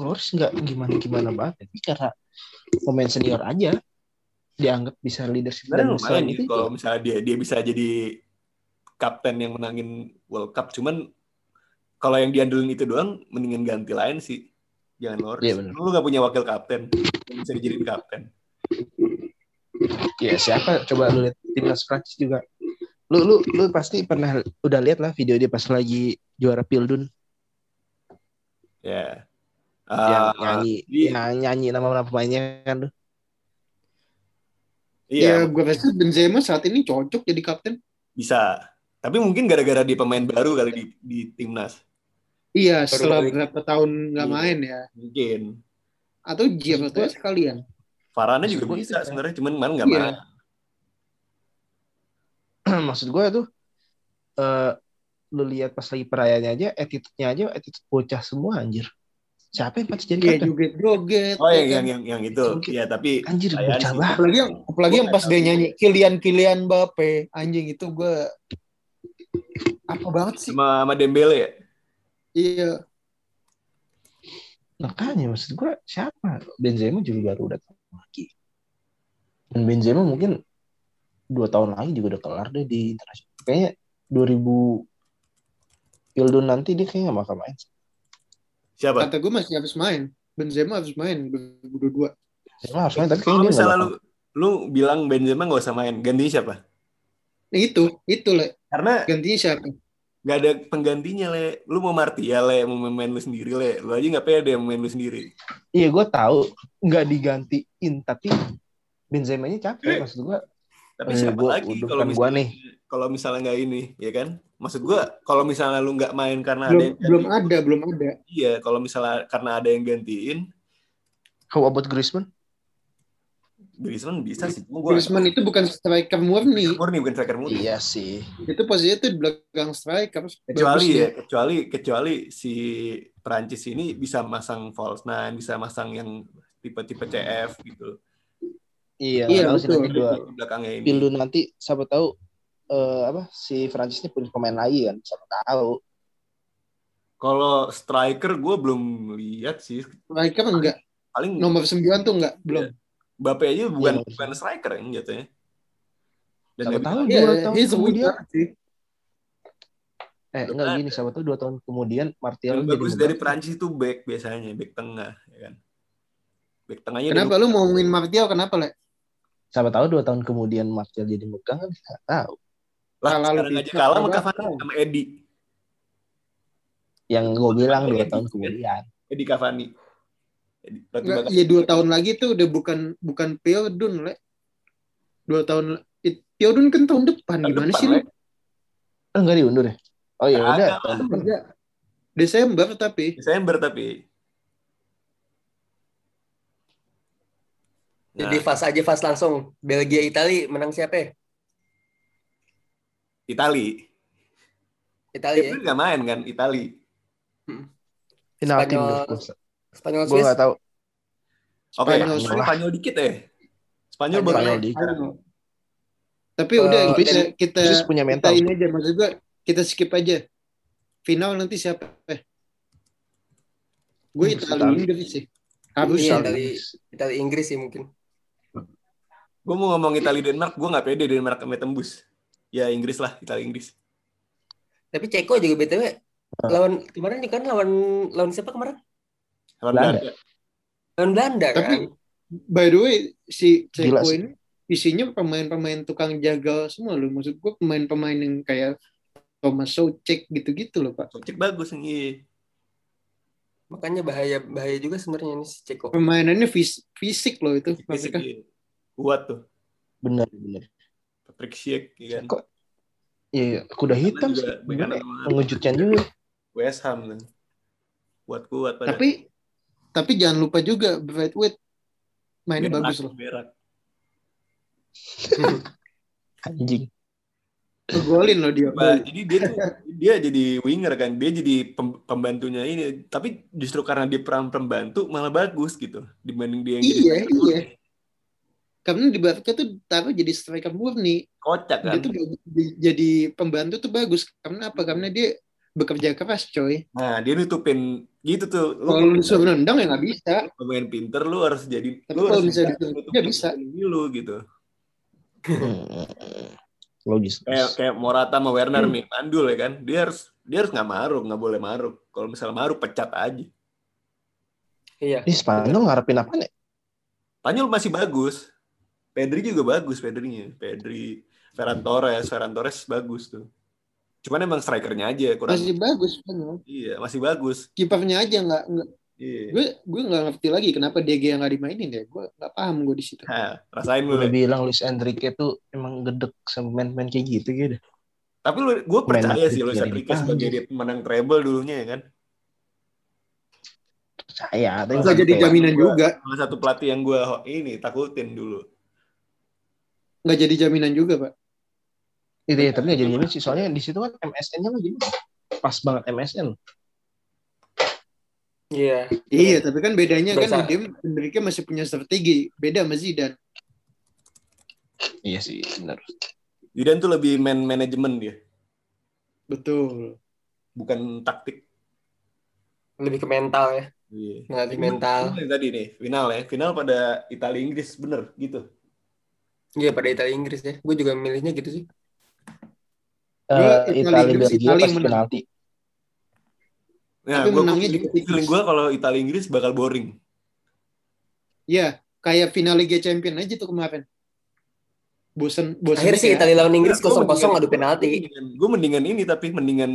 [SPEAKER 4] Loris nggak gimana gimana banget. Tapi karena pemain senior aja dianggap bisa leadership dan
[SPEAKER 1] lumayan
[SPEAKER 4] selain
[SPEAKER 1] ya
[SPEAKER 4] itu
[SPEAKER 1] kalau misalnya dia dia bisa jadi kapten yang menangin World Cup cuman kalau yang diandelin itu doang mendingan ganti lain sih jangan
[SPEAKER 4] Iya, benar.
[SPEAKER 1] lu nggak punya wakil kapten yang bisa dijadiin kapten
[SPEAKER 4] ya siapa coba lu lihat timnas Prancis juga. Lu lu lu pasti pernah udah lihat lah video dia pas lagi juara Pildun
[SPEAKER 1] ya
[SPEAKER 4] yang
[SPEAKER 1] Ah,
[SPEAKER 4] nyanyi
[SPEAKER 1] di-
[SPEAKER 4] yang nyanyi nama-nama pemainnya kan tuh.
[SPEAKER 1] iya
[SPEAKER 3] Ya gue rasa Benzema saat ini cocok jadi kapten.
[SPEAKER 1] bisa tapi mungkin gara-gara dia pemain baru kali di, di timnas
[SPEAKER 3] Iya,
[SPEAKER 2] Baru
[SPEAKER 3] setelah berapa tahun nggak
[SPEAKER 1] Iya.
[SPEAKER 3] main ya.
[SPEAKER 1] mungkin
[SPEAKER 3] Atau
[SPEAKER 4] Maksud gue-
[SPEAKER 3] sekalian.
[SPEAKER 1] Varane
[SPEAKER 4] Maksud
[SPEAKER 1] juga bisa sebenarnya cuman kemarin nggak
[SPEAKER 3] Iya.
[SPEAKER 1] main
[SPEAKER 4] Maksud gue tuh eh lu lihat pas lagi perayaannya aja attitude-nya aja attitude bocah semua anjir. Siapa yang patut jadi
[SPEAKER 3] Iya
[SPEAKER 4] kapten?
[SPEAKER 3] joget-joget.
[SPEAKER 1] oh
[SPEAKER 3] ya
[SPEAKER 1] yang
[SPEAKER 3] kan.
[SPEAKER 1] yang yang, yang itu ya tapi
[SPEAKER 4] Anjir bocah banget.
[SPEAKER 3] Apalagi yang apalagi yang pas dia nyanyi Kylian Kylian Mbappe anjing itu gue apa banget sih?
[SPEAKER 1] sama sama Dembele ya
[SPEAKER 3] Iya.
[SPEAKER 4] Makanya maksud gue siapa? Benzema juga baru datang lagi. Dan Benzema mungkin dua tahun lagi juga udah kelar deh di internasional. Kayaknya 2000 Pildun nanti dia kayaknya nggak bakal main.
[SPEAKER 1] siapa
[SPEAKER 3] Kata gue masih harus main. Benzema harus main 2022.
[SPEAKER 4] Benzema harus main tapi
[SPEAKER 1] kalau
[SPEAKER 4] kayaknya nggak
[SPEAKER 1] misalnya lu lu bilang Benzema nggak usah main gantinya siapa
[SPEAKER 3] Nah itu, itu le.
[SPEAKER 1] karena
[SPEAKER 3] Gantinya siapa?
[SPEAKER 1] nggak ada penggantinya le lu mau Martial le mau main lu sendiri le lu aja nggak pede mau main lu sendiri
[SPEAKER 4] Iya gue tahu nggak digantiin tapi Benzema-nya capek
[SPEAKER 1] Eh,
[SPEAKER 4] maksud gue.
[SPEAKER 1] Tapi
[SPEAKER 4] Eh,
[SPEAKER 1] siapa
[SPEAKER 4] gua-
[SPEAKER 1] lagi kalau
[SPEAKER 4] bukan gua
[SPEAKER 1] misalnya kalau misalnya nggak ini ya kan maksud gua kalau misalnya lu nggak main karena ada
[SPEAKER 3] Belum
[SPEAKER 1] yang
[SPEAKER 3] belum
[SPEAKER 1] gantiin,
[SPEAKER 3] ada, belum ada.
[SPEAKER 1] iya kalau misalnya karena ada yang gantiin
[SPEAKER 4] How about Griezmann?
[SPEAKER 1] Griezmann bisa sih cuma gua
[SPEAKER 3] Griezmann itu bukan striker murni.
[SPEAKER 1] murni bukan striker murni
[SPEAKER 4] Iya sih.
[SPEAKER 3] Itu posisinya tuh di belakang striker.
[SPEAKER 1] kecuali ya kecuali kecuali si Prancis ini bisa masang false nine bisa masang yang tipe-tipe CF gitu
[SPEAKER 4] Iya,
[SPEAKER 3] Iya, betul.
[SPEAKER 4] nanti
[SPEAKER 1] belakangnya ini
[SPEAKER 4] Pildun nanti siapa tahu eh, apa si Prancis ini punya pemain lagi kan siapa tahu.
[SPEAKER 1] kalau striker gue belum lihat sih
[SPEAKER 3] Striker enggak.
[SPEAKER 1] paling
[SPEAKER 3] Nomor 9 tuh enggak, belum.
[SPEAKER 1] Bape aja bukan
[SPEAKER 4] Iya.
[SPEAKER 1] bukan striker yang jatuhnya Dan
[SPEAKER 4] Siapa tahu
[SPEAKER 3] Iya,
[SPEAKER 4] dua tahun
[SPEAKER 3] he's a
[SPEAKER 4] kemudian
[SPEAKER 3] sih.
[SPEAKER 4] eh enggak gini siapa tahu dua tahun kemudian Martial
[SPEAKER 1] yang
[SPEAKER 4] jadi
[SPEAKER 1] bagus dari Prancis itu back biasanya, back tengah, ya kan. Back tengahnya
[SPEAKER 3] Kenapa lu mau ngomongin Martial kenapa, Le?
[SPEAKER 4] Siapa tahu dua tahun kemudian Martial jadi megang kan nggak tahu
[SPEAKER 1] lah sekarang aja kalah sama. Cavani sama Edi.
[SPEAKER 4] yang gue bilang dua tahun
[SPEAKER 1] kan?
[SPEAKER 4] kemudian
[SPEAKER 1] Edi Cavani.
[SPEAKER 3] Nggak, ya dua tahun lagi tuh udah bukan bukan Piodun, Le. Dua tahun Piodun kan tahun depan
[SPEAKER 1] tahun
[SPEAKER 3] gimana
[SPEAKER 1] depan,
[SPEAKER 3] sih lu?
[SPEAKER 1] Le.
[SPEAKER 4] enggak diundur ya oh ya
[SPEAKER 1] Kagak
[SPEAKER 4] udah.
[SPEAKER 3] Desember tapi
[SPEAKER 1] Desember tapi.
[SPEAKER 2] Jadi
[SPEAKER 1] Nah,
[SPEAKER 2] fast aja fast langsung. Belgia Itali menang siapa ya?
[SPEAKER 1] Itali.
[SPEAKER 2] Itali ya.
[SPEAKER 1] kan nggak main kan Itali.
[SPEAKER 4] final tim
[SPEAKER 2] Spanyol-
[SPEAKER 4] gue
[SPEAKER 2] Spanyol
[SPEAKER 4] gue
[SPEAKER 2] Swiss.
[SPEAKER 4] nggak tahu
[SPEAKER 1] Oke,
[SPEAKER 3] Spanyol,
[SPEAKER 1] Spanyol, Spanyol dikit ya. Spanyol
[SPEAKER 2] Spanyol.
[SPEAKER 4] Spanyol
[SPEAKER 1] main.
[SPEAKER 4] di
[SPEAKER 3] tapi
[SPEAKER 2] Eh,
[SPEAKER 3] udah kita kita
[SPEAKER 4] Swiss punya
[SPEAKER 3] kita
[SPEAKER 4] mental
[SPEAKER 3] ini aja maksud gua kita skip aja. Final nanti siapa? Eh. Gue
[SPEAKER 4] Hmm,
[SPEAKER 3] Itali
[SPEAKER 4] Itali.
[SPEAKER 3] Inggris sih. Harus
[SPEAKER 2] Iya. Itali, Itali Inggris sih mungkin.
[SPEAKER 1] Gue mau ngomong Itali Denmark, gue nggak pede Denmark sampai tembus. Ya Inggris lah, Itali Inggris.
[SPEAKER 2] Tapi Ceko juga BTW lawan kemarin kan lawan lawan siapa kemarin?
[SPEAKER 1] Lawan
[SPEAKER 4] Belanda.
[SPEAKER 1] Belanda.
[SPEAKER 2] Lawan Belanda
[SPEAKER 3] Tapi-
[SPEAKER 2] kan.
[SPEAKER 3] By the way, si Ceko ini isinya pemain-pemain tukang jagal semua loh. Maksud gue pemain-pemain yang kayak Thomas Soucek gitu-gitu loh, Pak.
[SPEAKER 1] Cek bagus nih.
[SPEAKER 2] Makanya bahaya bahaya juga sebenarnya ini si Ceko.
[SPEAKER 3] Permainannya fis- fisik loh itu
[SPEAKER 1] Fisik, iya. Kuat tuh.
[SPEAKER 4] bener bener
[SPEAKER 1] Patrick Schick, ya kan.
[SPEAKER 4] kok iya kuda hitam sih
[SPEAKER 1] juga kanan
[SPEAKER 4] ya? mengejutkan juga
[SPEAKER 1] West Ham kan. Kuat-kuat pada.
[SPEAKER 3] Tapi tapi jangan lupa juga Brightwood mainnya
[SPEAKER 1] Berak,
[SPEAKER 3] bagus loh.
[SPEAKER 1] berak.
[SPEAKER 4] anjing
[SPEAKER 3] Ngegolin loh dia.
[SPEAKER 1] Bah, jadi dia tuh dia jadi winger kan, dia jadi pem- pembantunya ini. Tapi justru karena dia peran pembantu malah bagus gitu dibanding dia yang jadi
[SPEAKER 3] Iya,
[SPEAKER 1] striker
[SPEAKER 3] iya. Karena di Barca tuh taruh jadi striker murni.
[SPEAKER 1] Kocak kan.
[SPEAKER 3] Dia tuh jadi- jadi pembantu tuh bagus. Karena apa? Karena dia bekerja keras, coy.
[SPEAKER 1] Nah, dia nutupin gitu tuh. Lu
[SPEAKER 3] Kalau lu disuruh nendang ya nggak bisa.
[SPEAKER 1] pemain pinter lu harus jadi
[SPEAKER 3] Tapi
[SPEAKER 1] lu
[SPEAKER 3] kalau
[SPEAKER 1] harus bisa
[SPEAKER 3] ditutup,
[SPEAKER 1] nutupin
[SPEAKER 3] ya bisa.
[SPEAKER 1] lu gitu.
[SPEAKER 4] Hmm, logis
[SPEAKER 1] Kayak kayak Morata sama Werner
[SPEAKER 3] Hmm.
[SPEAKER 1] nih, mandul ya kan. Dia harus dia harus nggak maruk, nggak boleh maruk. Kalau misalnya maruk pecat aja.
[SPEAKER 2] Iya.
[SPEAKER 4] ini Spanyol ngarepin apa nih
[SPEAKER 1] Spanyol masih bagus. Pedri juga bagus Pedrinya. Pedri, Ferran Torres, Ferran Torres bagus tuh. Cuman emang strikernya aja kurang.
[SPEAKER 3] Masih bagus. Bang.
[SPEAKER 1] Iya, masih bagus.
[SPEAKER 3] Kipernya aja nggak. nggak-
[SPEAKER 1] Iya.
[SPEAKER 3] Gue gue nggak ngerti lagi kenapa DG yang nggak dimainin ya. Gue nggak paham gue di situ.
[SPEAKER 1] Nah, rasain lu.
[SPEAKER 4] udah
[SPEAKER 1] Le.
[SPEAKER 4] bilang Luis Enrique tuh emang gedek sama main-main kayak gitu gitu
[SPEAKER 1] Tapi lu gue percaya
[SPEAKER 4] Madrid
[SPEAKER 1] sih Luis Enrique sebagai dia pemenang treble dulunya ya kan.
[SPEAKER 4] percaya tapi
[SPEAKER 3] Nggak jadi jaminan juga.
[SPEAKER 1] Salah satu pelatih yang gue ini takutin dulu.
[SPEAKER 3] Nggak jadi jaminan juga, Pak.
[SPEAKER 4] Itu ya, tapi nggak jadi jaminan sih. Soalnya di situ kan MSN-nya lagi pas banget MSN.
[SPEAKER 2] Iya.
[SPEAKER 3] Iya, tapi kan bedanya
[SPEAKER 2] Bersa-
[SPEAKER 3] kan dia Enrique masih punya strategi. Beda sama Zidane.
[SPEAKER 4] Iya sih, benar.
[SPEAKER 1] Zidane tuh lebih man manajemen dia,
[SPEAKER 3] Betul.
[SPEAKER 1] bukan taktik.
[SPEAKER 2] Lebih ke mental ya.
[SPEAKER 1] Iya.
[SPEAKER 2] Ngelatih mental.
[SPEAKER 1] Tadi nih final ya, final pada Italia Inggris bener gitu.
[SPEAKER 2] Iya pada Italia Inggris ya. Gue juga milihnya gitu sih.
[SPEAKER 3] Itali,
[SPEAKER 4] Italia
[SPEAKER 3] Inggris,
[SPEAKER 4] Belgia
[SPEAKER 3] Itali
[SPEAKER 4] pas
[SPEAKER 3] yang menang.
[SPEAKER 4] penalti.
[SPEAKER 1] Nah,
[SPEAKER 3] Tapi
[SPEAKER 1] gua,
[SPEAKER 3] menangnya juga
[SPEAKER 1] feeling gue kalau Italia Inggris bakal boring.
[SPEAKER 3] Iya, kayak final Liga Champion aja tuh kemarin. Bosen, bosen.
[SPEAKER 2] Akhir sih Italia lawan Inggris kosong-kosong adu penalti.
[SPEAKER 1] Gue mendingan ini tapi mendingan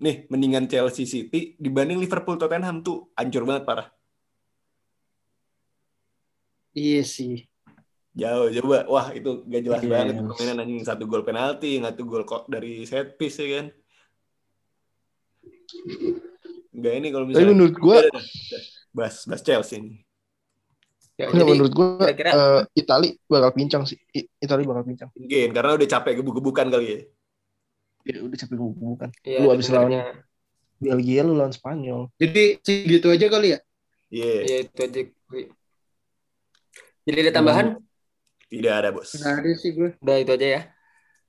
[SPEAKER 1] nih mendingan Chelsea City dibanding Liverpool Tottenham tuh hancur banget parah.
[SPEAKER 3] Iya sih.
[SPEAKER 1] Jauh coba. Wah, itu gak jelas
[SPEAKER 4] Iya.
[SPEAKER 1] banget permainan anjing satu gol penalti, satu gol kok dari set piece ya kan. Enggak ini kalau
[SPEAKER 4] Tapi
[SPEAKER 1] misalnya
[SPEAKER 4] menurut gue,
[SPEAKER 1] Udah, udah, udah. Bas, bas Chelsea ini.
[SPEAKER 2] Ya,
[SPEAKER 4] Nggak,
[SPEAKER 2] jadi
[SPEAKER 4] menurut gue
[SPEAKER 2] kira-kira-
[SPEAKER 4] eh, Itali bakal pincang sih. I- Itali bakal pincang.
[SPEAKER 1] Mungkin karena udah capek gebuk-gebukan kali ya.
[SPEAKER 4] Ya udah capek gue bukan.
[SPEAKER 2] Iya,
[SPEAKER 4] Lu abis lawan. Belgia lu lawan Spanyol.
[SPEAKER 3] Jadi segitu aja kali ya.
[SPEAKER 1] Iya,
[SPEAKER 2] Iya itu aja. Jadi ada tambahan?
[SPEAKER 1] Tidak ada bos.
[SPEAKER 3] Nggak ada sih gue.
[SPEAKER 2] Udah itu aja ya.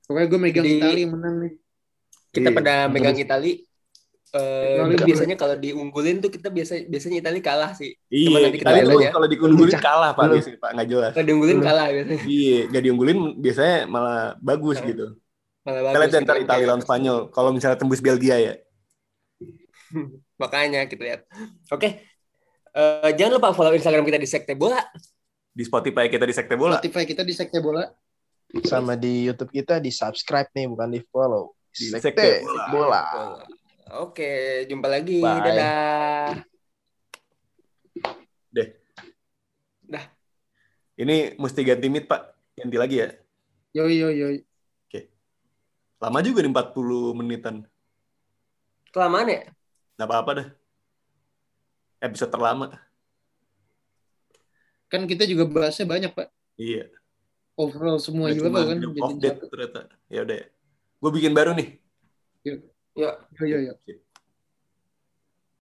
[SPEAKER 3] Pokoknya gue megang
[SPEAKER 2] Jadi-
[SPEAKER 3] Italia yang menang nih.
[SPEAKER 2] Kita
[SPEAKER 1] Iya.
[SPEAKER 2] pada megang Itali. eh, itu- biasanya kalau diunggulin tuh kita biasa biasanya Italia kalah sih.
[SPEAKER 1] Iya,
[SPEAKER 2] nanti kita lihat
[SPEAKER 1] tuh
[SPEAKER 2] ya.
[SPEAKER 1] kalau diunggulin kalah Pak
[SPEAKER 4] lu-
[SPEAKER 1] biasanya, Pak, nggak jelas.
[SPEAKER 2] Kalau diunggulin
[SPEAKER 3] Hmm.
[SPEAKER 2] kalah biasanya.
[SPEAKER 1] Iya, nggak diunggulin biasanya malah bagus
[SPEAKER 2] Nah,
[SPEAKER 1] gitu.
[SPEAKER 2] Malah
[SPEAKER 1] Kita
[SPEAKER 2] bagus
[SPEAKER 1] lihat
[SPEAKER 2] gitu.
[SPEAKER 1] ntar Italia lawan Spanyol. Kalau misalnya tembus Belgia ya.
[SPEAKER 2] Makanya kita lihat. Oke. Eh, jangan lupa follow Instagram kita di Sekte Bola.
[SPEAKER 1] Di Spotify kita di Sekte Bola.
[SPEAKER 3] Spotify kita di Sekte Bola.
[SPEAKER 4] Sama di YouTube kita di subscribe nih, bukan di follow.
[SPEAKER 1] Di
[SPEAKER 4] Sekte,
[SPEAKER 1] Sekte
[SPEAKER 4] bola.
[SPEAKER 1] Bola.
[SPEAKER 2] Oke, jumpa lagi.
[SPEAKER 4] Bye.
[SPEAKER 2] Dadah.
[SPEAKER 1] Ini mesti ganti mic, Pak. Ganti lagi ya.
[SPEAKER 3] Yoi yoi yoi.
[SPEAKER 1] Lama juga nih 40 menitan.
[SPEAKER 2] Kelamaan ya?
[SPEAKER 1] Nggak apa-apa dah. Episode terlama.
[SPEAKER 3] Kan kita juga bahasnya banyak, Pak.
[SPEAKER 1] Iya.
[SPEAKER 3] Overall semua juga
[SPEAKER 1] cuma
[SPEAKER 3] kan. Jadi
[SPEAKER 1] ternyata. Ya udah. ya. Gue bikin baru nih.
[SPEAKER 2] Yuk.
[SPEAKER 3] Yoi yoi.
[SPEAKER 1] Sip.